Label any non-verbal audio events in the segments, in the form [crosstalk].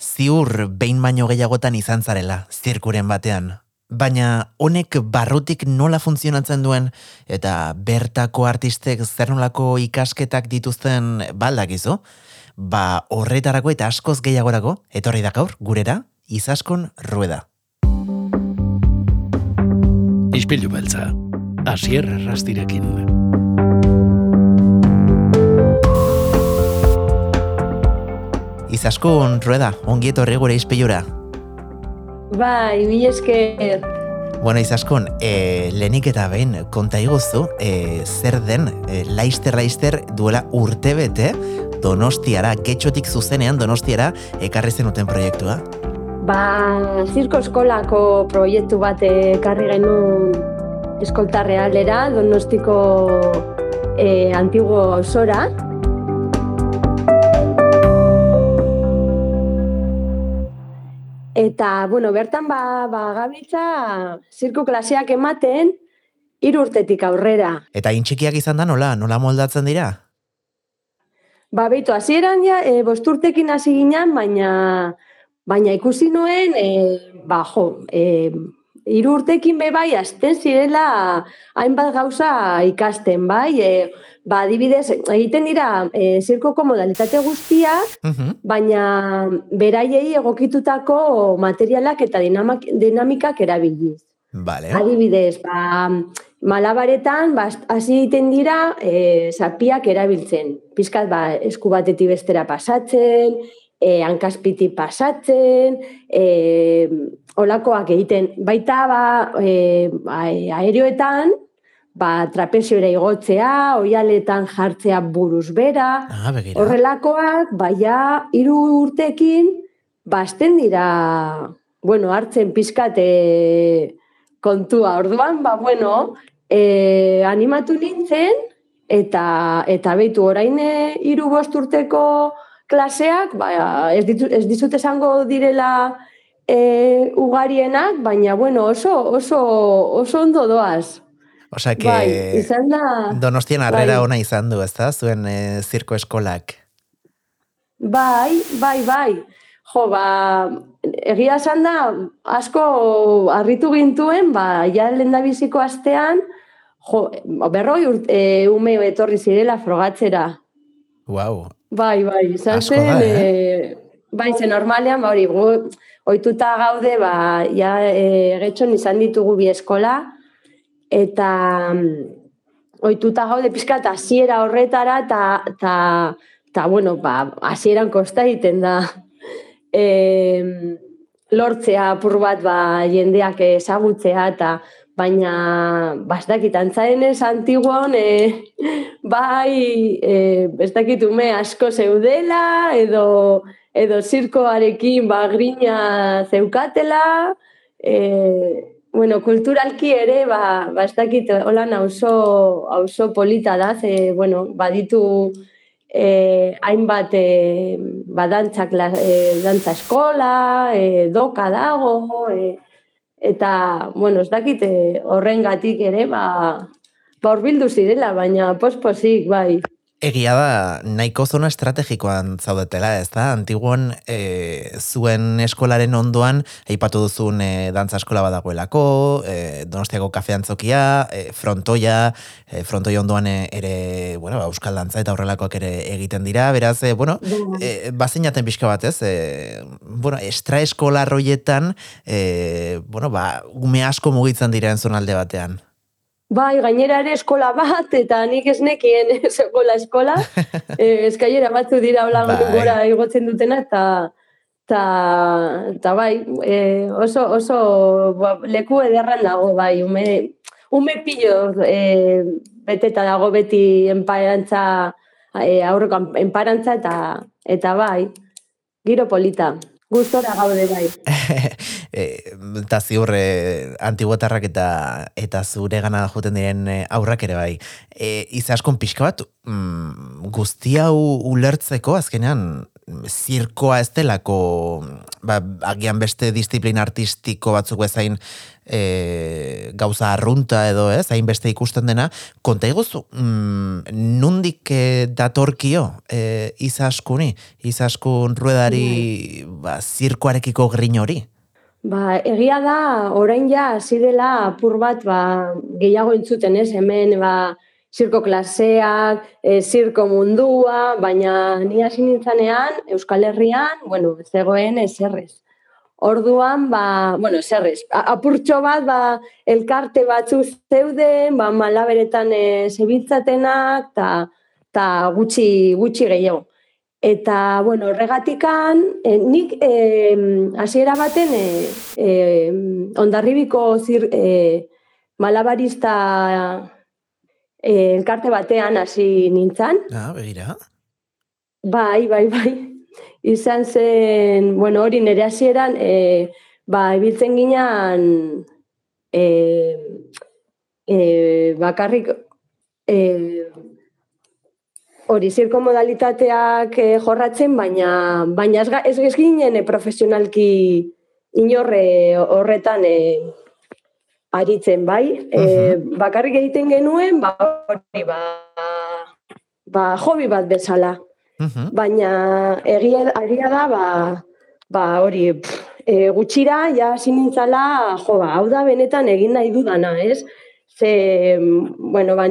Ziur behin baino gehiagotan izan zarela, zirkuren batean. Baina honek barrutik nola funtzionatzen duen eta bertako artistek zer nolako ikasketak dituzten baldakizu? Ba horretarako eta askoz gehiagorako, etorri da gaur, gurera, izaskon rueda. Ispilu beltza, asier rastirekin. Izaskun rueda, ongi etorri gure. Bai, mi esker. Bueno, izaskun, e, lehenik eta behin, konta iguzu, e, zer den, e, laister, laister, duela urte bete, donostiara, getxotik zuzenean donostiara, ekarri zenuten proiektua? Ba, zirko eskolako proiektu bat ekarri genuen eskolta realera, donostiko e, antiguo osora. Eta, bueno, bertan ba, ba gabiltza zirko klaseak ematen hiru urtetik aurrera. Eta intxikiak izan da nola, nola moldatzen dira? Ba, beitu, hasieran ja, e, bosturtekin hasi ginen, baina, baina ikusi nuen, e, ba, jo, e, hiru urtekin be bai, azten zirela hainbat gauza ikasten, bai, e, ba, adibidez, egiten dira e, zirkoko modalitate guztia, baina beraiei egokitutako materialak eta dinamak, dinamikak erabiliz. Vale. Adibidez, ba, malabaretan, ba, hasi egiten dira e, zapiak erabiltzen. Pizkat, ba, esku batetik bestera pasatzen, e, hankaspiti pasatzen, e, olakoak egiten. Baita, ba, e, aeroetan, ba, trapezioera igotzea, oialetan jartzea buruz bera, Ah, horrelakoak, baia, hiru urtekin, basten dira, bueno, hartzen pizkat e, kontua. Orduan, ba, bueno, e, animatu nintzen, eta, eta beitu orain e, hiru bost urteko klaseak, ba, ez, ditu, ez dizut esango direla e, ugarienak, baina, bueno, oso, oso, oso ondo doaz. Osea, que Bai, izan da... donostian harrera bai. ona izan du, ezta? Zuen e, zirko eskolak. Bai, bai, bai. Jo, ba, egia esan da, asko harritu gintuen, ba, ja lendabiziko astean, jo, berroi urte, e, ume etorri zirela frogatzera. Wow. Bai, bai, izan zen, da, eh? bai, zen normalean, ba, hori, gu, oituta gaude, ba, ja, e, getxon izan ditugu bi eskola, eta mm, oituta gaude pizka eta hasiera horretara, eta, eta, bueno, ba, hasieran kosta egiten da, [laughs] e, lortzea apur bat, ba, jendeak ezagutzea, eta, baina bastakit antzaren ez antiguan e, [laughs] bai e, ez dakit ume asko zeudela edo edo zirkoarekin ba grina zeukatela e, bueno, kulturalki ere ba, ba ez dakit holan auzo auzo polita da ze bueno, baditu eh, hainbat eh, badantza, eh, dantza eskola, eh, doka dago, eh, eta, bueno, ez dakit horrengatik ere, ba, ba horbildu zirela, baina posposik, bai. Egia da, nahiko zona estrategikoan zaudetela, ez da? Antiguan, e, zuen eskolaren ondoan, aipatu duzun e, dantza eskola badagoelako, e, donostiako kafean zokia, e, frontoia, e, frontoia ondoan ere, bueno, ba, euskal dantza eta horrelakoak ere egiten dira, beraz, e, bueno, e, bazeinaten pixka bat, ez? E, bueno, estra eskola roietan, e, bueno, ba, ume asko mugitzen dira enzonalde batean. Bai, gainera ere eskola bat, eta nik ez nekien [laughs] eskola eskola, [laughs] e, eskailera batzu dira hola Bai. gora igotzen dutena, eta eta, eta bai, e, oso, oso ba, leku ederran dago, bai, ume, ume pillo e, beteta dago beti enparantza, e, aurreko enparantza, eta, eta bai, giro polita, gustora gaude bai. [laughs] e, eta ziur e, antiguotarrak eta eta zure gana joten diren e, aurrak ere bai. E, izaskon pixka bat, mm, guzti hau ulertzeko azkenean zirkoa ez delako ba, agian beste disiplina artistiko batzuk bezain e, gauza arrunta edo ez, hain beste ikusten dena, konta iguzu, mm, nundik e, datorkio e, izaskuni, izaskun ruedari ba, zirkoarekiko grin hori? Ba, egia da, orain ja, hasi dela apur bat, ba, gehiago entzuten, ez, hemen, ba, zirko klaseak, e, zirko mundua, baina ni hasi nintzanean, Euskal Herrian, bueno, zegoen eserrez. Orduan, ba, bueno, eserrez, apurtxo bat, ba, elkarte batzu zeuden, ba, malaberetan e, zebiltzatenak, eta gutxi, gutxi gehiago. Eta, bueno, horregatikan, eh, nik hasiera baten eh, eh, ondarribiko zir, eh, malabarista eh, elkarte batean hasi nintzan. Ah, begira. Bai, bai, bai. Izan zen, bueno, hori nire hasieran, eh, ba, ebiltzen ginean eh, eh, bakarrik eh, hori zirko modalitateak eh, jorratzen, baina baina ez, ez, ginen eh, profesionalki inorre horretan eh, aritzen, bai? Uh bakarrik egiten genuen, ba, hori, ba, ba, hobi bat bezala. Baina egia, egia da, ba, ba hori, e, gutxira, ja, sinintzala, jo, ba, hau da benetan egin nahi dudana, ez? Ze, bueno, ba,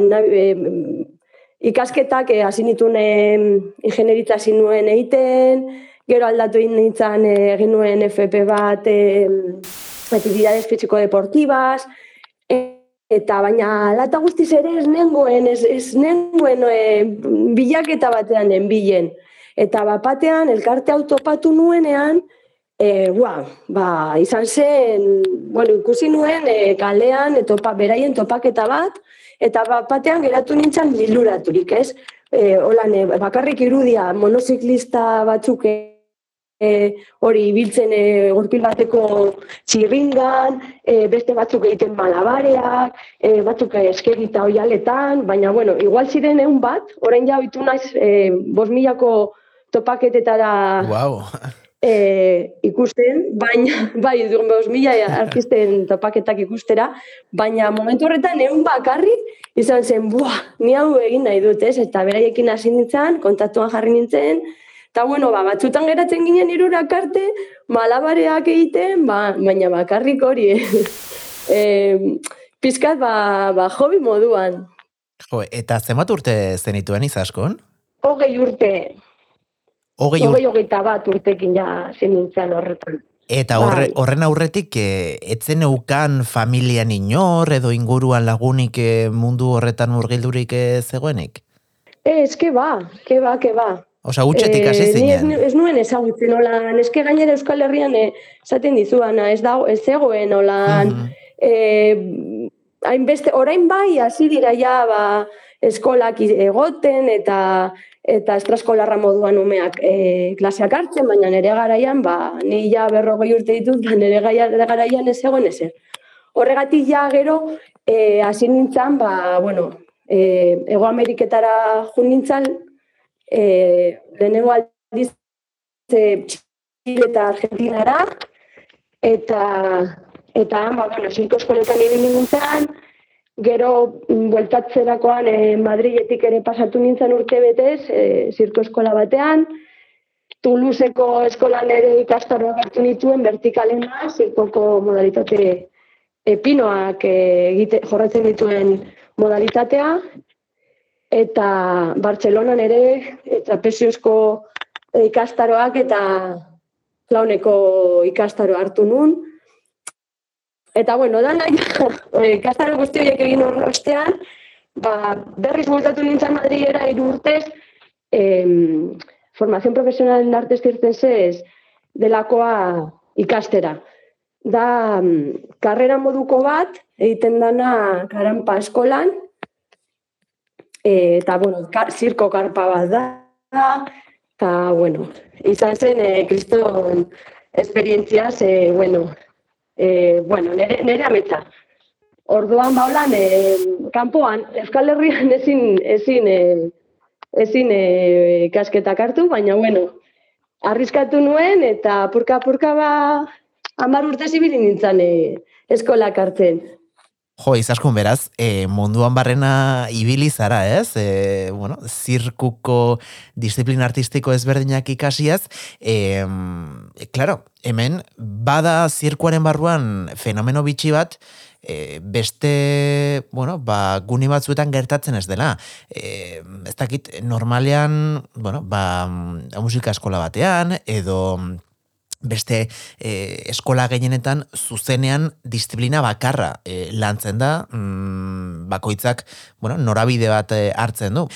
ikasketak eh, hasi nituen ingenieritza hasi nuen egiten, gero aldatu nintzen eh, egin nuen FP bat eh, actividades físico deportivas eta baina lata guztiz ere ez nengoen, ez, ez nengoen eh, bilaketa batean enbilen. Eta bapatean elkarte autopatu nuenean, e, ua, ba, izan zen, bueno, ikusi nuen e, kalean, etopa, beraien topaketa bat, eta batean geratu nintzen liluraturik, ez? E, holan, e, bakarrik irudia monoziklista batzuk e, hori ibiltzen e, gurpil bateko txirringan, e, beste batzuk egiten malabareak, e, batzuk eskegita oialetan, baina, bueno, igual ziren egun bat, orain ja oitu naiz e, bos milako topaketetara wow e, ikusten, baina, [laughs] bai, dugun behuz mila artisten topaketak ikustera, baina momentu horretan egun bakarrik izan zen, buah, ni hau egin nahi dut, ez? Eta beraiekin hasi nintzen, kontatuan jarri nintzen, eta bueno, ba, batzutan geratzen ginen irurak arte, malabareak egiten, ba, baina bakarrik hori, [laughs] e, pizkat, ba, ba, hobi moduan. Jo, eta zenbat urte zenituen izaskon? Hogei urte. Hogei urte. hogeita bat urtekin ja zenintzen horretan. Eta horre, bai. horren aurretik, e, etzen eukan familian inor edo inguruan lagunik e, mundu horretan murgildurik e, zegoenik? E, eske ba, ke ba, ke ba. Osa, gutxetik hasi zinen. Ez, ez nuen ezagutzen, hola, eske gainera Euskal Herrian esaten dizuana, ez, dago, ez zegoen, hola, mm -hmm. hainbeste, orain bai, hasi dira ja, ba, eskolak egoten, eta eta estraskolarra moduan umeak e, klaseak hartzen, baina nire garaian, ba, ni ja berrogei urte ditut, ba, nire garaian ez egon ezer. Horregatik ja gero, e, hasi nintzen, ba, bueno, e, Ego Ameriketara jun nintzen, e, lehenengo aldiz, e, Chile eta Argentinara, eta, eta, ba, bueno, zirko eskoletan nintzen, Gero, mm, bueltatzerakoan e, Madriletik ere pasatu nintzen urte betez, e, zirko eskola batean, Toulouseko eskolan ere ikastaro hartu nituen vertikalena, zirkoko modalitate epinoak e, egite, jorratzen dituen modalitatea, eta Bartzelonan ere, eta pesiozko ikastaroak eta launeko ikastaro hartu nun, Eta bueno, da nahi, eh, kastaro guzti horiek egin horre ostean, ba, berriz bultatu nintzen Madriera iru urtez, em, formazion profesional en artes circenses delakoa ikastera. Da, mm, karrera moduko bat, egiten dana karampa eskolan, eta, bueno, kar, zirko karpa bat da, eta, bueno, izan zen, e, kriston esperientzia, ze, bueno, e, bueno, nere, nere ametsa. Orduan baulan, e, kanpoan, Euskal Herrian ezin, ezin, e, ezin e, kasketak hartu, baina bueno, arriskatu nuen, eta apurka-apurka ba, amar urte zibili nintzen e, eskolak hartzen. Jo, izaskun beraz, e, munduan barrena ibili zara, ez? E, bueno, zirkuko disiplina artistiko ezberdinak ikasiaz, e, claro, hemen, bada zirkuaren barruan fenomeno bitxi bat, e, beste, bueno, ba, guni batzuetan gertatzen ez dela. E, ez dakit, normalean, bueno, ba, musika eskola batean, edo beste e, eskola gehienetan zuzenean disiplina bakarra e, lantzen da, mm, bakoitzak, bueno, norabide bat e, hartzen du.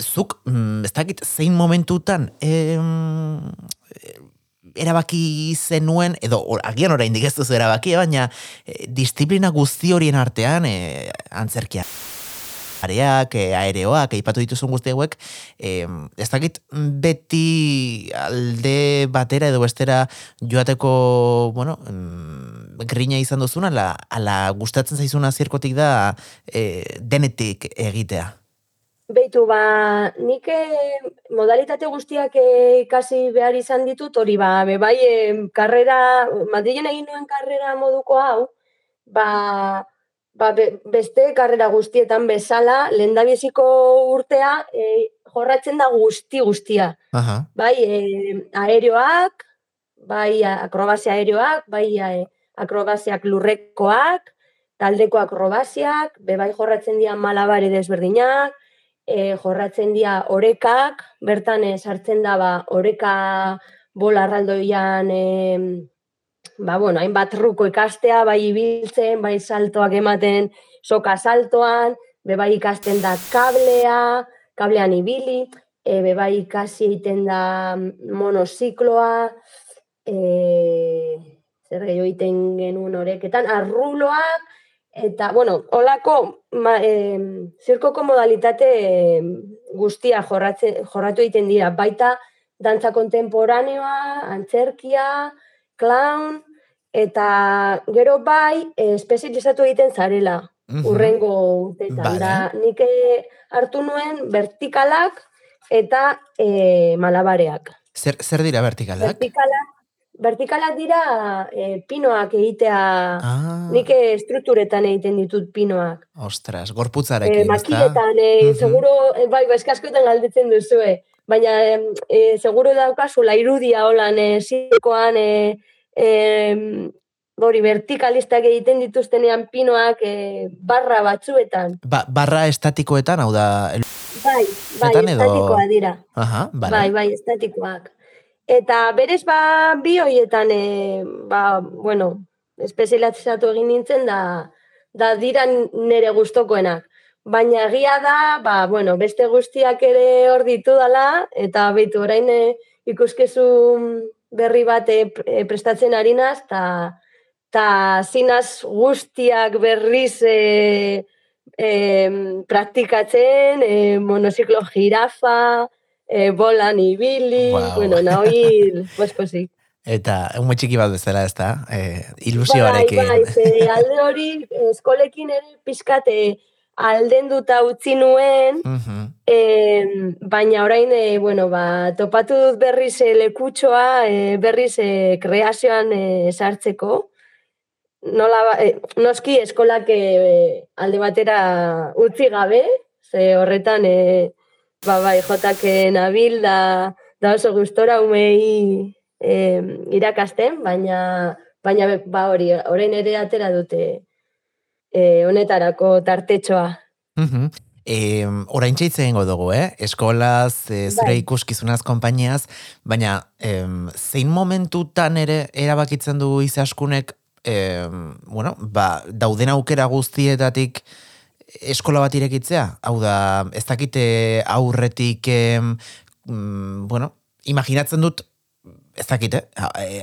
Zuk, mm, ez dakit, zein momentutan, e, erabaki zenuen, edo or, agian oraindik ez duzu erabaki, baina e, disiplina guzti horien artean e, antzerkia areak, e, aereoak, eipatu dituzun guzti hauek, e, ez dakit beti alde batera edo bestera joateko, bueno, mm, grina izan duzuna, ala, ala gustatzen zaizuna zirkotik da e, denetik egitea. Beitu, ba, nik eh, modalitate guztiak eh, ikasi behar izan ditut, hori ba, be, bai, karrera, Madrilen egin nuen karrera moduko hau, ba, ba beste karrera guztietan bezala, lendabiziko urtea, e, jorratzen da guzti guztia. Aha. Bai, e, aereoak, bai, akrobazia aereoak, bai, e, akrobaziak lurrekoak, taldeko akrobaziak, be bai jorratzen dira malabare desberdinak, e, jorratzen dira orekak, bertan sartzen da ba, oreka bola arraldoian e, ba, bueno, hainbat ruko ikastea, bai ibiltzen, bai saltoak ematen soka saltoan, be bai ikasten da kablea, kablean ibili, e, be bai ikasi egiten da monozikloa, e, zer gehiago egiten genuen oreketan, arruloak, Eta, bueno, holako ma, e, zirkoko modalitate guztia jorratze, jorratu egiten dira. Baita, dantza kontemporaneoa, antzerkia, clown, eta gero bai, espezializatu egiten zarela, mm urrengo urteetan. Da, nik hartu nuen vertikalak eta e, malabareak. Zer, zer dira vertikalak? Vertikalak vertikalak dira e, pinoak egitea, ah. nik estrukturetan egiten ditut pinoak. Ostras, gorputzarekin, e, Makiletan, e, uh -huh. seguro, bai, bai, eskaskoetan galdetzen duzue, baina e, seguro daukazu, la irudia holan, e, zirkoan, e, e, bori, vertikalistak egiten dituztenean pinoak e, barra batzuetan. Ba, barra estatikoetan, hau da... Bai, bai, estatikoa dira. Aha, Bai, bai, estatikoak. Eta berez ba bi hoietan e, ba, bueno, espezializatu egin nintzen da da dira nere gustokoenak. Baina egia da, ba, bueno, beste guztiak ere hor ditu dala, eta behitu orain e, ikuskezu berri bat e, e prestatzen harinaz, eta ta zinaz guztiak berriz e, e, praktikatzen, e, monoziklo jirafa, e, bolan ibili, wow. bueno, pues, sí. Eta, un txiki bat bezala ez da, eh, ilusioarekin. Bai, bai, alde hori, eskolekin ere pizkate alden duta utzi nuen, uh baina orain, e, bueno, ba, topatu dut berriz e, lekutsoa, e, berriz e, kreazioan e, sartzeko, nola, ba, e, noski eskolak e, alde batera utzi gabe, ze horretan, e, Ba, bai, jotak nabil da, da oso gustora umei eh, irakasten, baina, baina ba hori, orain ere atera dute eh, honetarako tartetxoa. Uh -huh. E, orain txaitzen dugu, eh? Eskolaz, e, zure ikuskizunaz, kompainiaz, baina e, zein momentutan ere erabakitzen du izaskunek, e, bueno, ba, dauden aukera guztietatik, eskola bat irekitzea? Hau da, ez dakite aurretik, mm, bueno, imaginatzen dut, ez dakite,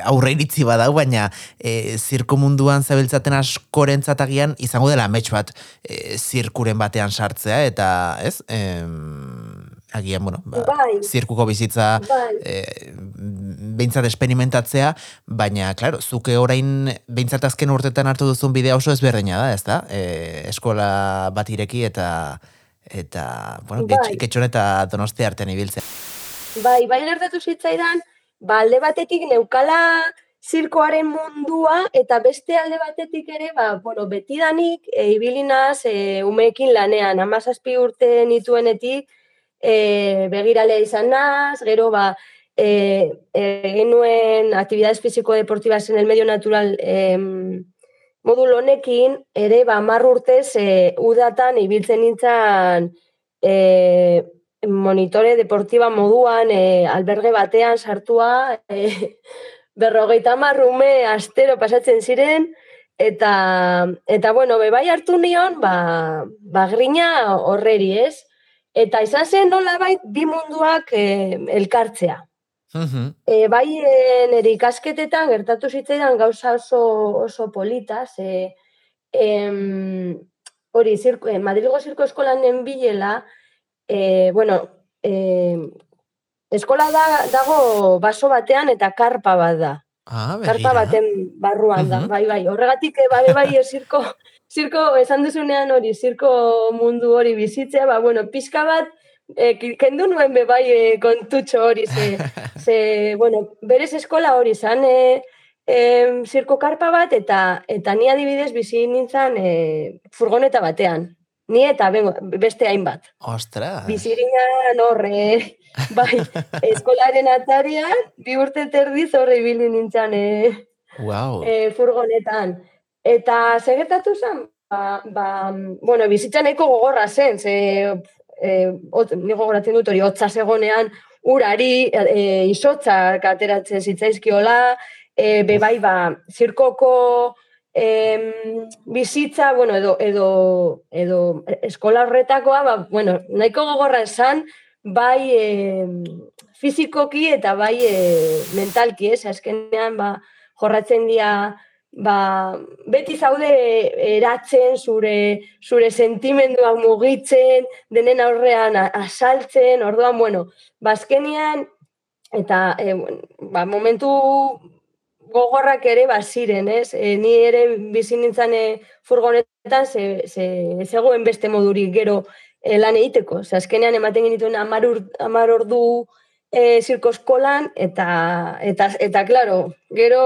aurre iritzi badau, baina e, zirko munduan zabiltzaten askorentzatagian izango dela amets bat e, zirkuren batean sartzea, eta ez, agian, bueno, ba, bai. zirkuko bizitza bai. e, behintzat esperimentatzea, baina, klaro, zuke orain behintzat azken urtetan hartu duzun bidea oso ezberdina da, ez da? E, eskola bat ireki eta eta, bueno, bai. getxon eta donosti artean ibiltzea. Bai, bai gertatu zitzaidan, ba, alde batetik neukala zirkoaren mundua, eta beste alde batetik ere, ba, bueno, betidanik, e, ibilinaz, e, umeekin lanean, amazazpi urte nituenetik, e, begiralea izan naz, gero, ba, e, egin nuen aktibidades fiziko-deportibas en el medio natural e, modul honekin, ere, ba, marr urtez, e, udatan, ibiltzen nintzen, e, monitore deportiba moduan, e, alberge batean sartua, e, [laughs] berrogeita marrume astero pasatzen ziren, eta, eta bueno, bebai hartu nion, ba, ba grina horreri ez, eta izan zen nola bai bi munduak e, elkartzea. E, bai e, nire ikasketetan gertatu zitzaidan gauza oso, oso polita, ze em, hori, zirko, eh, Madrigo Zirko Eskolan bilela, e, bueno, e, eskola da, dago baso batean eta karpa bat da. Ah, Karpa baten barruan da, bai, bai. Horregatik, eh, bai, bai, zirko, [laughs] zirko, esan duzunean hori, zirko mundu hori bizitzea, ba, bueno, pixka bat, e, kendu nuen be bai e, kontutxo hori, ze, [laughs] ze, bueno, berez eskola hori zan, e, e, zirko karpa bat, eta eta ni adibidez bizi nintzen e, furgoneta batean. Ni eta bengo, beste hainbat. Ostras! Bizirinan horre, [laughs] bai, eskolaren atarian, bi urte terdiz horre ibili nintzen e, wow. e, furgonetan. Eta segertatu zen, ba, ba, bueno, bizitzan eko gogorra zen, ze, e, ot, nigo goratzen dut hori, hotza segonean, urari, e, izotzak ateratzen zitzaizkiola, e, bebai, ba, zirkoko, em, bizitza, bueno, edo, edo, edo eskola horretakoa, ba, bueno, nahiko gogorra esan, bai e, fizikoki eta bai e, mentalki, ez, azkenean, ba, jorratzen dira, ba, beti zaude eratzen, zure, zure sentimenduak mugitzen, denen aurrean asaltzen, orduan, bueno, bazkenian, eta e, ba, momentu gogorrak ere baziren, ez? E, ni ere bizi nintzen e, furgonetan ze, ze, zegoen beste modurik gero e, lan egiteko. Ze azkenean ematen genituen amar, ur, amar ordu e, zirko eskolan, eta, eta, eta, klaro, gero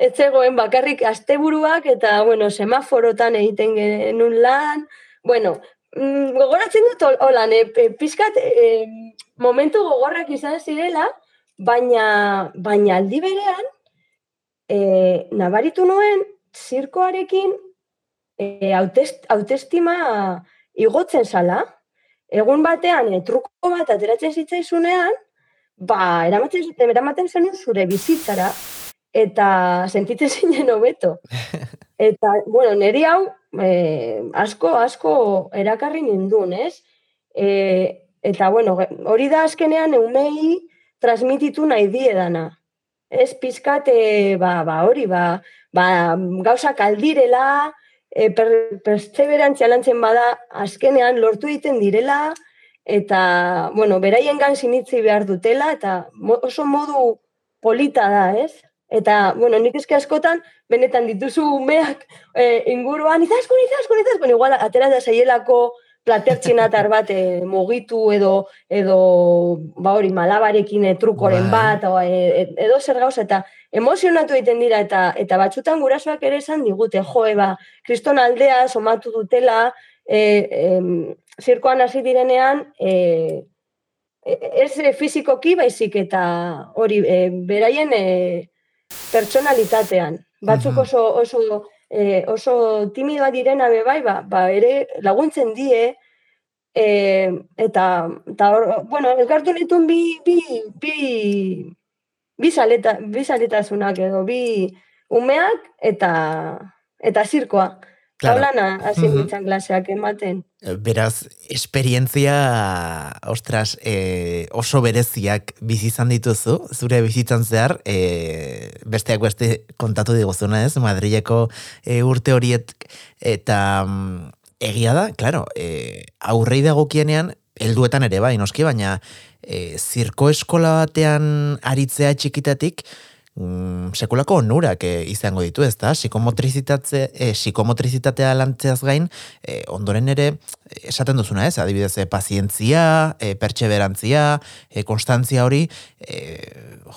ez zegoen bakarrik asteburuak eta, bueno, semaforotan egiten genuen lan, bueno, mm, gogoratzen dut holan, e, e, pizkat, e, momentu gogorrak izan zirela, baina, baina aldi berean, e, nabaritu nuen zirkoarekin e, autest, autestima igotzen zala, egun batean e, truko bat ateratzen zitzaizunean, ba, eramaten, eramaten zenun zure bizitzara, eta sentitzen [laughs] zinen hobeto. [laughs] Eta, bueno, niri hau e, asko, asko erakarri nindun, ez? E, eta, bueno, hori da azkenean eumei transmititu nahi diedana ez pizkate, ba, ba, hori, ba, ba, gauza kaldirela, e, per, perseverantzia lantzen bada, azkenean lortu egiten direla, eta, bueno, beraien gan sinitzi behar dutela, eta oso modu polita da, ez? Eta, bueno, nik eske askotan, benetan dituzu umeak e, inguruan, izaskun, izaskun, izaskun, igual, atera da zaielako, platertxinatar bat e, mugitu edo edo ba hori malabarekin e, trukoren bai. bat o, e, edo zer gauza eta emozionatu egiten dira eta eta batzutan gurasoak ere esan digute joe ba kriston aldea somatu dutela e, e, zirkoan hasi direnean e, ez fizikoki baizik eta hori e, beraien e, pertsonalitatean batzuk oso oso e, oso timidoa direna be bai, ba, ba ere laguntzen die, e, eta, eta or, bueno, elkartu nituen bi, bi, bi, bi, saleta, bi saletasunak edo, bi umeak eta, eta zirkoa. Claro. Haulana, hasi uh -huh. klaseak ematen. Beraz, esperientzia, ostras, e, oso bereziak bizi izan dituzu, zure bizitzan zehar, e, besteak beste kontatu diguzuna ez, Madrileko e, urte horiet, eta mm, egia da, claro, e, aurrei dagokienean, helduetan ere bai, noski, baina e, zirko eskola batean aritzea txikitatik, mm, sekulako onurak e, izango ditu, ez da? Psikomotrizitate, e, psikomotrizitatea lantzeaz gain, e, ondoren ere, esaten duzuna ez, adibidez, e, pazientzia, e, pertseberantzia, e, konstantzia hori, e,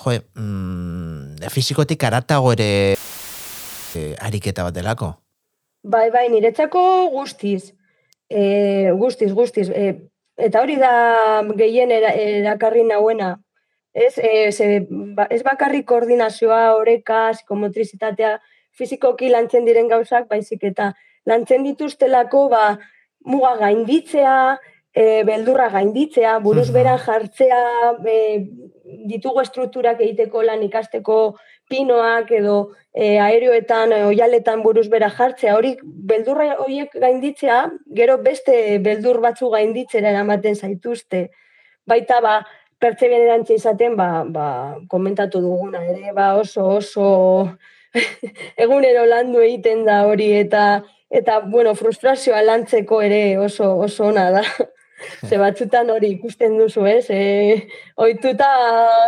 jo, mm, fizikotik aratago ere e, ariketa bat delako. Bai, bai, niretzako guztiz. E, guztiz, guztiz. E, eta hori da gehien erakarri nahuena ez, e, ze, ba, ez bakarrik koordinazioa, oreka, psikomotrizitatea, fizikoki lantzen diren gauzak, baizik eta lantzen dituztelako, ba, muga gainditzea, e, beldurra gainditzea, buruz bera jartzea, e, ditugu estrukturak egiteko lan ikasteko pinoak edo e, aeroetan, e, oialetan buruz bera jartzea, hori beldurra horiek gainditzea, gero beste beldur batzu gainditzera eramaten zaituzte. Baita ba, pertsebien izaten, ba, ba, komentatu duguna ere, ba, oso, oso [laughs] egunero landu egiten da hori, eta, eta bueno, frustrazioa lantzeko ere oso, oso ona da. [laughs] Ze batzutan hori ikusten duzu, ez? E, oituta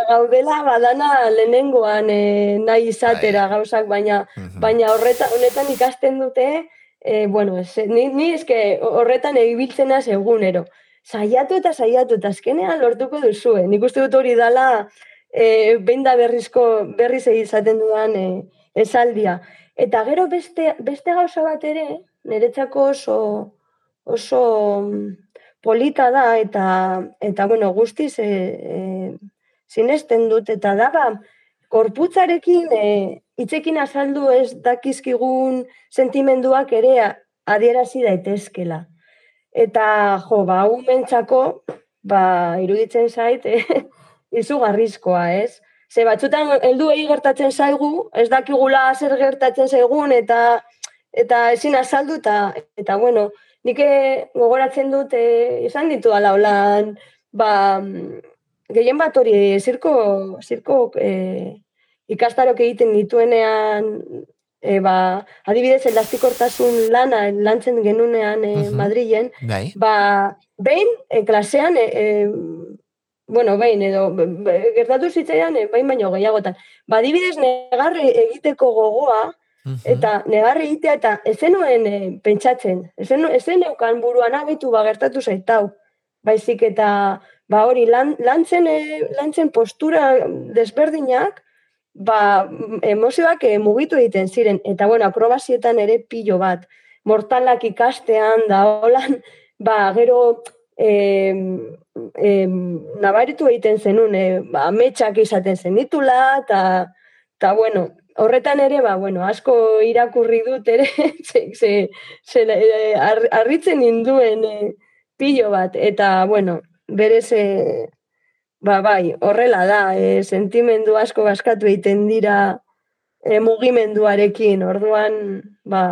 gaudela badana lehenengoan e, nahi izatera bai. gauzak, baina, baina horreta, honetan ikasten dute, e, bueno, ez, ni, ni eske horretan egibiltzena egunero saiatu eta saiatu eta azkenean lortuko duzu. Eh? Nik uste dut hori dala e, behin da berrizko berriz izaten dudan e, esaldia. Eta gero beste, beste gauza bat ere, niretzako oso, oso mm, polita da eta, eta bueno, guztiz e, e, sinesten dut eta da ba, korputzarekin e, itzekin azaldu ez dakizkigun sentimenduak ere adierazi daitezkela. Eta, jo, ba, umentzako, ba, iruditzen zait, eh, [laughs] izugarrizkoa, ez? Ze batzutan heldu gertatzen zaigu, ez dakigula zer gertatzen zaigun, eta eta ezin azaldu, eta, eta bueno, nik eh, gogoratzen dut, eh, izan ditu ala holan, ba, gehien bat hori, zirko, zirko eh, ikastarok egiten dituenean e, ba, adibidez, elastikortasun lana lantzen genunean e, Madrilen, bai. ba, behin, e, klasean, e, e, bueno, behin, edo, gertatu zitzaidan, e, behin baino gehiagotan. Ba, adibidez, negarre egiteko gogoa, eta negarre egitea, eta ezenuen e, pentsatzen, ezen, ezen eukan buruan agitu, ba, gertatu zaitau. Baizik eta, ba, hori, lan, lantzen, e, lantzen postura desberdinak, ba, emozioak e, mugitu egiten ziren, eta bueno, akrobazietan ere pilo bat, mortalak ikastean, da holan, ba, gero, e, e, nabaritu egiten zenun, e, ba, metxak izaten zenitula, eta, eta bueno, horretan ere, ba, bueno, asko irakurri dut ere, [laughs] ze, ze, ze e, arritzen induen e, pilo bat, eta, bueno, berez, e, Ba, bai, horrela da, e, sentimendu asko baskatu egiten dira e, mugimenduarekin, orduan, ba,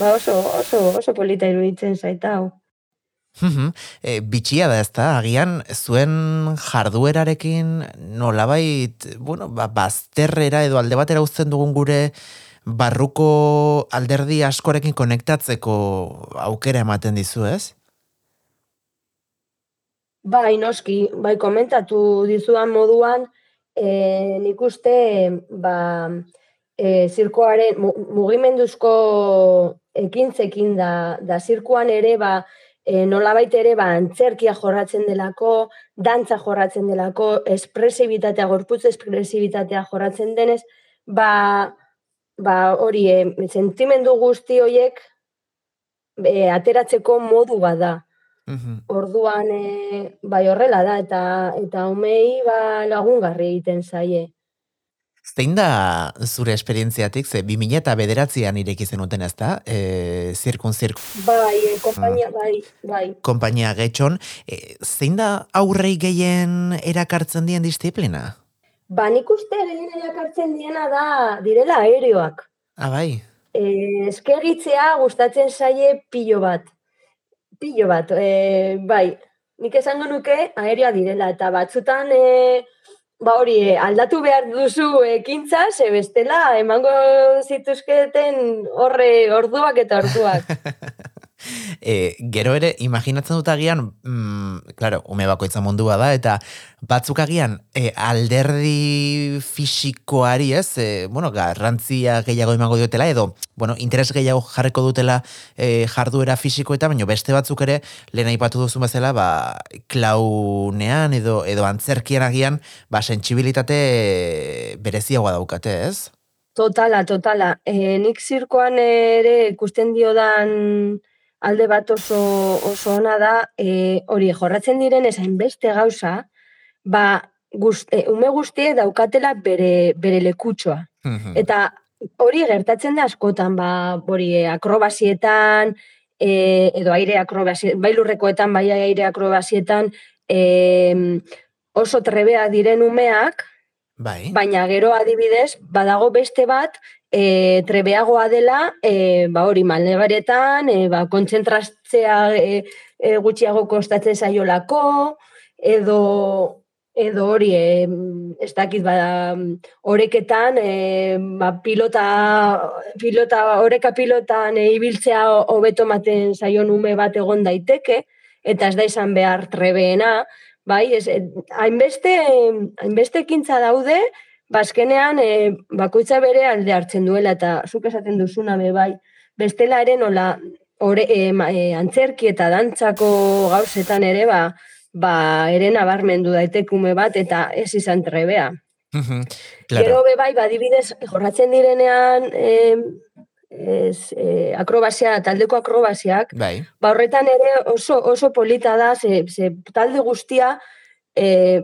ba oso, oso, oso polita iruditzen zaita hau. e, bitxia da ezta, agian zuen jarduerarekin nolabait, bueno, ba, bazterrera edo alde batera uzten dugun gure barruko alderdi askorekin konektatzeko aukera ematen dizu, ez? Bai, noski, bai, komentatu dizudan moduan, e, nik uste, ba, e, zirkoaren, mugimenduzko ekintzekin da, da zirkoan ere, ba, e, nolabait ere, ba, antzerkia jorratzen delako, dantza jorratzen delako, espresibitatea, gorputz espresibitatea jorratzen denez, ba, ba hori, e, sentimendu guzti horiek, e, ateratzeko modu bada. Orduan e, bai horrela da eta eta umei ba lagungarri egiten zaie. Zein da zure esperientziatik, ze 2000 eta bederatzean ireki zenuten ez da, e, zirkun zirkun. Bai, e, kompainia, bai, bai. Kompainia getxon, e, zein da aurrei gehien erakartzen dien disiplina? Ba, nik uste gehien erakartzen diena da, direla aerioak. Ah, bai. E, eskegitzea gustatzen zaie pilo bat pilo bat, e, bai, nik esango nuke aerea direla, eta batzutan, e, ba hori, e, aldatu behar duzu ekintza, ze bestela, emango zituzketen horre orduak eta orduak. [laughs] E, gero ere, imaginatzen dut agian, mm, claro, ume bakoitza mundua da, eta batzuk agian e, alderdi fisikoari, ez, e, bueno, garrantzia gehiago emango diotela, edo, bueno, interes gehiago jarreko dutela e, jarduera fisiko eta, baina beste batzuk ere, lehen aipatu duzu bezala, ba, klaunean edo, edo antzerkian agian, ba, sentsibilitate bereziagoa daukate, ez? Totala, totala. E, nik zirkoan ere ikusten diodan alde bat oso, oso ona da, e, hori jorratzen diren ezain beste gauza, ba, guzti, e, ume guztie daukatela bere, bere lekutsoa. Mhm. Eta hori gertatzen da askotan, ba, hori e, akrobazietan, e, edo aire akrobazietan, bai lurrekoetan, bai aire akrobazietan, e, oso trebea diren umeak, Bai. baina gero adibidez, badago beste bat, e, trebeagoa dela, e, ba hori malnebaretan, e, ba, kontzentratzea e, e, gutxiago kostatzen zaiolako, edo edo hori, e, ez dakit, ba, oreketan, e, ba, pilota, pilota, oreka pilotan e, ibiltzea hobeto maten zaion ume bat egon daiteke, eta ez da izan behar trebeena, bai, ez, hainbeste, hainbeste ekintza daude, bazkenean e, bakoitza bere alde hartzen duela, eta zuk esaten duzuna be bai, bestela ere nola, ore, e, antzerki eta dantzako gauzetan ere, ba, ba ere nabarmendu daitekume bat, eta ez izan trebea. Mhm, Gero claro. be bai, badibidez, jorratzen direnean, e, ez, e, akrobazia, taldeko akrobaziak, Bai. ba horretan ere oso, oso polita da, ze, ze talde guztia e,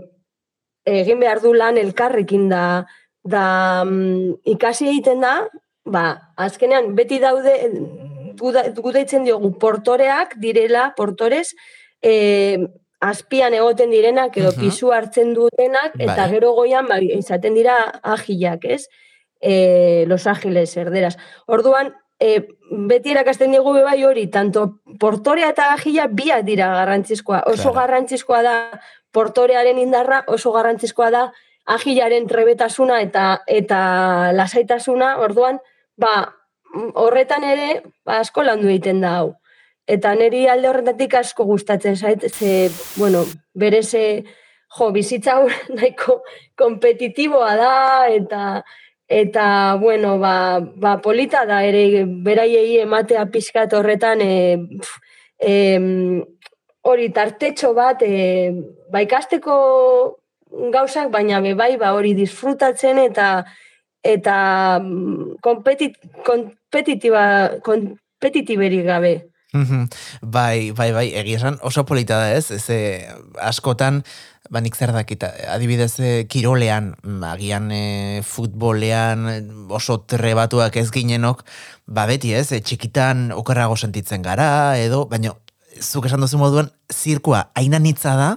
egin behar du lan elkarrekin da, da mm, ikasi egiten da, ba, azkenean beti daude, guda- gudaitzen diogu portoreak direla, portores, e, azpian egoten direnak edo Mhm. pisu hartzen dutenak, eta Bai. gero goian ba, izaten dira agilak, ez? E, los ágiles, erderaz. Orduan, e, beti erakasten digu be bai hori, tanto portorea eta agila biak dira garrantzizkoa. Oso Claro. garrantzizkoa da portorearen indarra, oso garrantzizkoa da agilaren trebetasuna eta eta lasaitasuna, orduan, ba, horretan ere, ba, asko landu egiten da hau. Eta niri alde horretatik asko gustatzen zait, ze, bueno, berez, eh, jo, bizitza hau [laughs] nahiko kompetitiboa da, eta, eta bueno, ba, ba, polita da ere beraiei ematea pixkat horretan, e, pf, em, hori tartetxo bat, e, ba, ikasteko gauzak, baina be bai, ba, hori disfrutatzen eta eta mm, kompetit, kompetitiba, kompetitiberik gabe. Bai, bai, bai, egia esan oso polita da ez, ez askotan, ba nik zer dakita, adibidez eh, kirolean, agian eh, futbolean oso trebatuak ez ginenok, ba beti ez, txikitan okerrago sentitzen gara, edo, baina zuk esan duzu moduan, zirkua ainanitza da,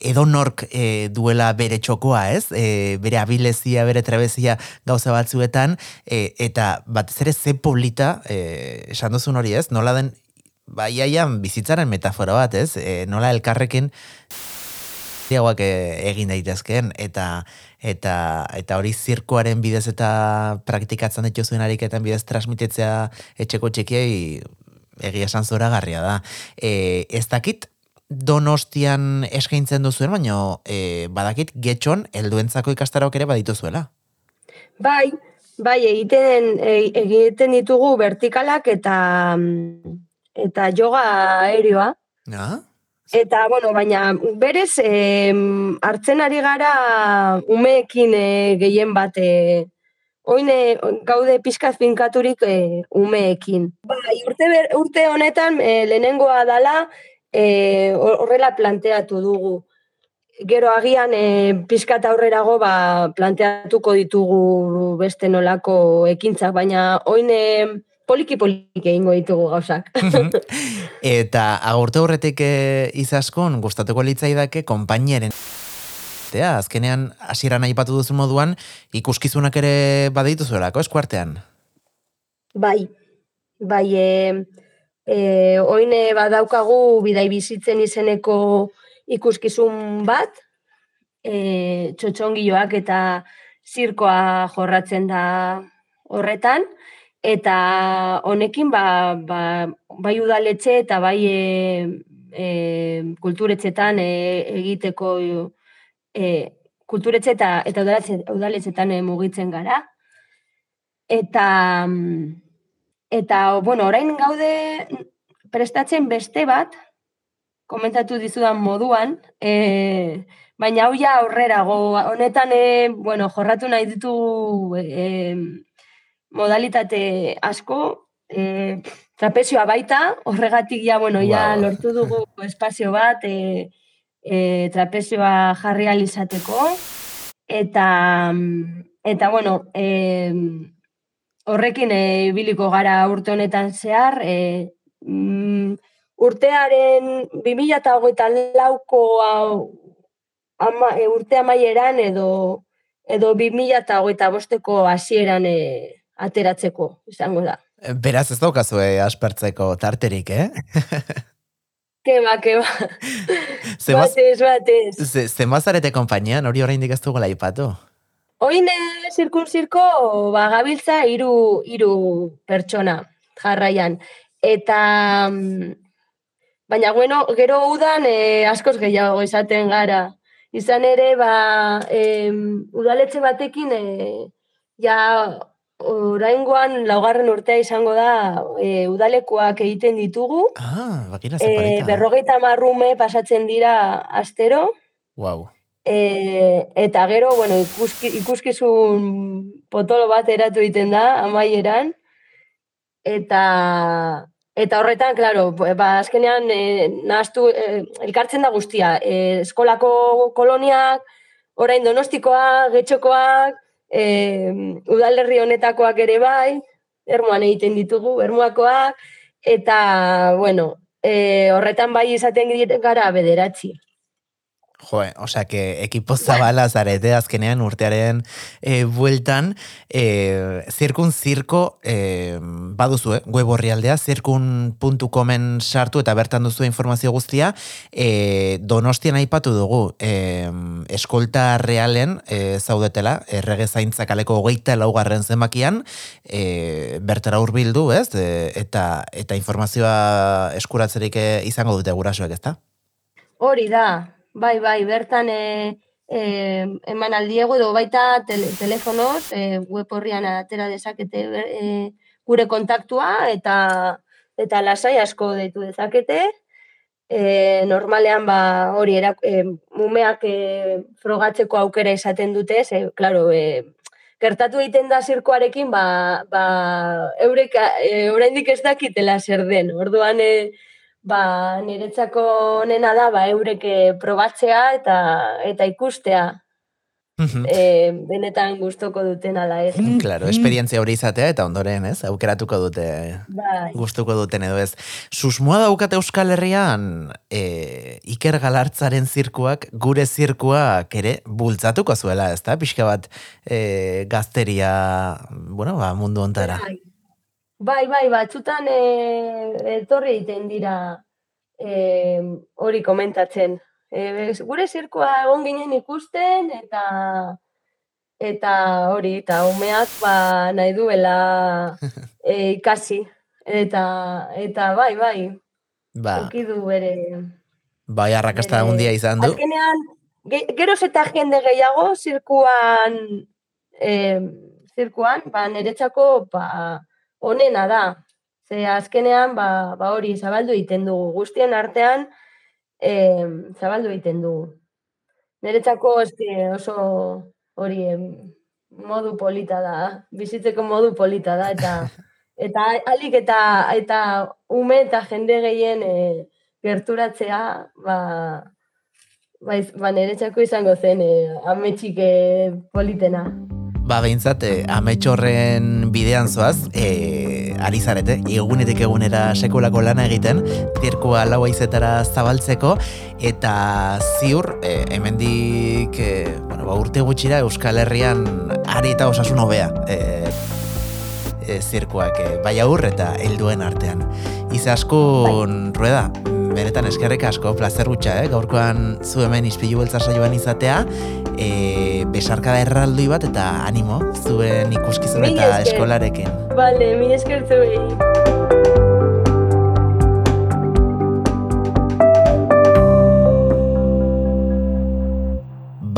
edo nork e, duela bere txokoa, ez? E, bere abilezia, bere trebezia gauza batzuetan, e, eta batez ere ze polita, e, esan duzun hori, ez? Nola den, baiaian bizitzaren metafora bat, ez? E, nola elkarrekin diagoak egin daitezkeen, eta eta eta hori zirkoaren bidez eta praktikatzen dituzuen ariketan bidez transmititzea etxeko txikiei egia esan zoragarria da. E, ez dakit donostian eskaintzen duzuen, baina e, badakit getxon helduentzako ikastarok ere badituzuela. Bai, bai, egiten, e- egiten ditugu vertikalak eta eta yoga aerioa. Ja? Eta, bueno, baina berez eh, hartzen ari gara umeekin eh, gehien bat eh, oin gaude pizkat finkaturik eh, umeekin. Bai, urte, ber, urte honetan eh, lehenengoa dala eh, horrela planteatu dugu. Gero agian eh, pizkat aurrerago ba, planteatuko ditugu beste nolako ekintzak, baina oin eh, poliki-poliki egingo ditugu gauzak. [laughs] Eta agurte horretik e, izaskon, gustatuko litzaidake konpainiaren Tea, azkenean hasieran aipatu duzu moduan ikuskizunak ere badituzuelako eskuartean. Bai, bai, e, e, oine badaukagu bidai bizitzen izeneko ikuskizun bat, e, txotxongioak eta zirkoa jorratzen da horretan, eta honekin ba, ba, bai udaletxe eta bai e, e, kulturetxetan e, egiteko e, kulturetxe eta, eta udaletxetan e, mugitzen gara. Eta, eta, bueno, orain gaude prestatzen beste bat, komentatu dizudan moduan, e, baina hau ja aurrerago, honetan, e, bueno, jorratu nahi ditu e, modalitate asko, e, trapezioa baita, horregatik ja, bueno, ja lortu dugu espazio bat, e, e, trapezioa jarri alizateko, eta, eta bueno, e, horrekin e, biliko gara urte honetan zehar, e, mm, urtearen 2008 lauko ama, e, urte amaieran edo edo 2008 bosteko hasieran e, ateratzeko izango da. Beraz ez daukazu e, aspertzeko tarterik, eh? [laughs] Keba, keba. Zemaz, batez, batez. Ze, zemazarete kompainian, hori orain ez dugu laipatu? Oine, zirkun zirko, ba, gabiltza iru, iru pertsona jarraian. Eta, mm, baina, bueno, gero udan e, askoz gehiago izaten gara. Izan ere, ba, e, udaletxe batekin, e, ja, oraingoan laugarren urtea izango da e, udalekoak egiten ditugu. Ah, bakina e, berrogeita marrume pasatzen dira astero. Wow. E, eta gero, bueno, ikuski, ikuskizun potolo bat eratu egiten da, amaieran. Eta, Eta horretan, claro, ba, azkenean e, nahaztu, e, elkartzen da guztia. E, eskolako koloniak, orain donostikoak, getxokoak, e, udalerri honetakoak ere bai, ermuan egiten ditugu, ermuakoak, eta, bueno, e, horretan bai izaten gara bederatzi. Joe, osea, que ekipo zabala zarete azkenean urtearen e, bueltan, e, zirkun zirko e, baduzu, eh? web horri zirkun.comen sartu eta bertan duzu informazio guztia, e, donostian aipatu dugu, e, eskolta realen e, zaudetela, errege zaintza kaleko hogeita laugarren zemakian, e, bertara urbildu, ez? E, eta, eta informazioa eskuratzerik izango dute gurasoek, ezta? Hori da, Bai, bai, bertan e, e, eman aldiego edo baita tele, telefonoz, e, web horrian atera dezakete e, gure kontaktua eta eta lasai asko deitu dezakete. E, normalean ba hori era e, mumeak e, frogatzeko aukera izaten dute, ze claro, e, gertatu egiten da zirkoarekin ba, ba eurek e, oraindik ez dakitela zer den. Orduan e, ba, niretzako onena da, ba, eureke probatzea eta eta ikustea. E, benetan gustoko duten ala ez. Claro, esperientzia hori izatea eta ondoren, ez? Aukeratuko dute bai. gustuko duten edo ez. Susmoa daukate Euskal Herrian e, Iker Galartzaren zirkuak, gure zirkuak ere bultzatuko zuela, ez da? Pixka bat e, gazteria, bueno, ba, mundu ontara. Bai. Bai, bai, batzutan e, etorri egiten dira e, hori komentatzen. E, gure zirkoa egon ginen ikusten eta eta hori, eta umeak ba, nahi duela [laughs] e, ikasi. Eta, eta bai, bai, ba. du bere... Bai, arrakasta handia izan du. Azkenean, geroz eta jende gehiago zirkuan, e, zirkuan, ba, niretzako, ba, onena da. Ze azkenean, ba, ba hori zabaldu egiten dugu. Guztien artean, e, zabaldu egiten dugu. Neretzako oso hori modu polita da, bizitzeko modu polita da, eta [laughs] eta alik eta eta ume eta jende gehien e, gerturatzea, ba, ba, ba neretzako izango zen e, ametxik e, politena ba behintzat e, ametxorren bidean zoaz, e, ari zarete, egunetik egunera sekulako lana egiten, zirkoa lau aizetara zabaltzeko, eta ziur, e, hemendik e, bueno, ba, urte gutxira Euskal Herrian ari eta osasun hobea e, e, zirkoak, e, bai aurre eta helduen artean. Izaskun, bai. rueda, benetan eskerrik asko, plazer gutxa, eh? gaurkoan zu hemen ispilu beltza saioan izatea, e, besarkada erraldoi bat eta animo zuen ikuskizun eta eskolarekin. Bale, mi eskertu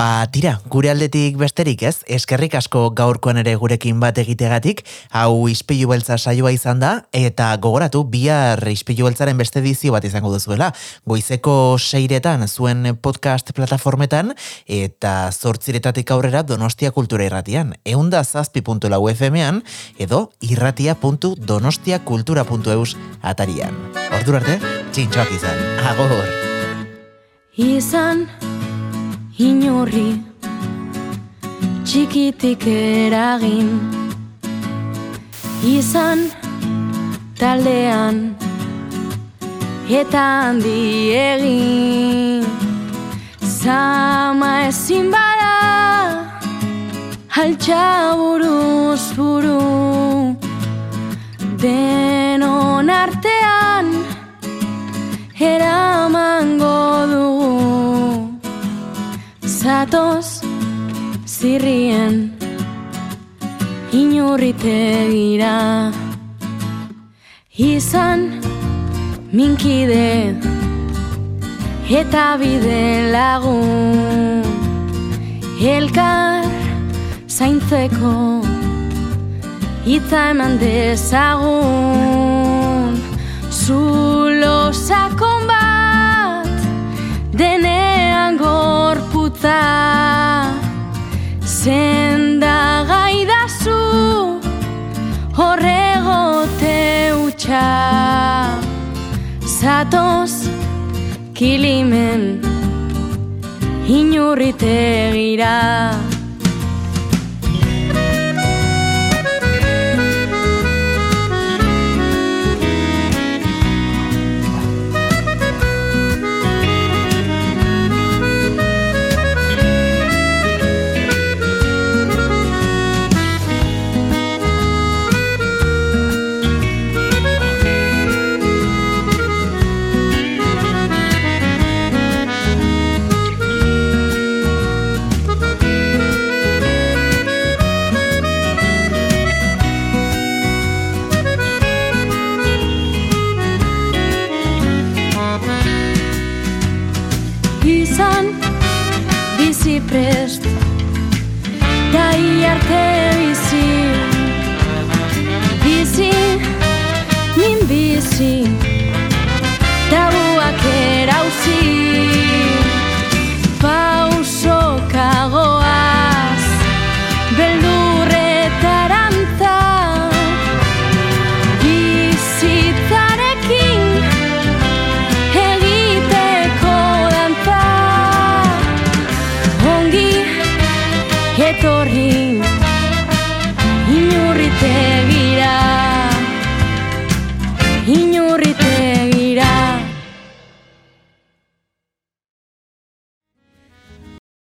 Ba, tira, gure aldetik besterik ez, eskerrik asko gaurkoan ere gurekin bat egitegatik, hau izpilu beltza saioa izan da, eta gogoratu, bihar izpilu beltzaren beste edizio bat izango duzuela. Goizeko seiretan zuen podcast plataformetan, eta zortziretatik aurrera donostia kultura irratian. Eunda zazpi.lau FM-ean, edo irratia.donostiakultura.eus atarian. Ordu arte, txintxoak izan. Agor! Izan inurri txikitik eragin. Izan taldean eta handi egin. Zama ezin bada altxa buruz buru. Denon artean zirrien inurrite gira izan minkide eta bide lagun elkar zaintzeko itza eman dezagun. Zulo sakon bat denean gorputza zenda gaidazu horregote utxa zatoz kilimen inurrite gira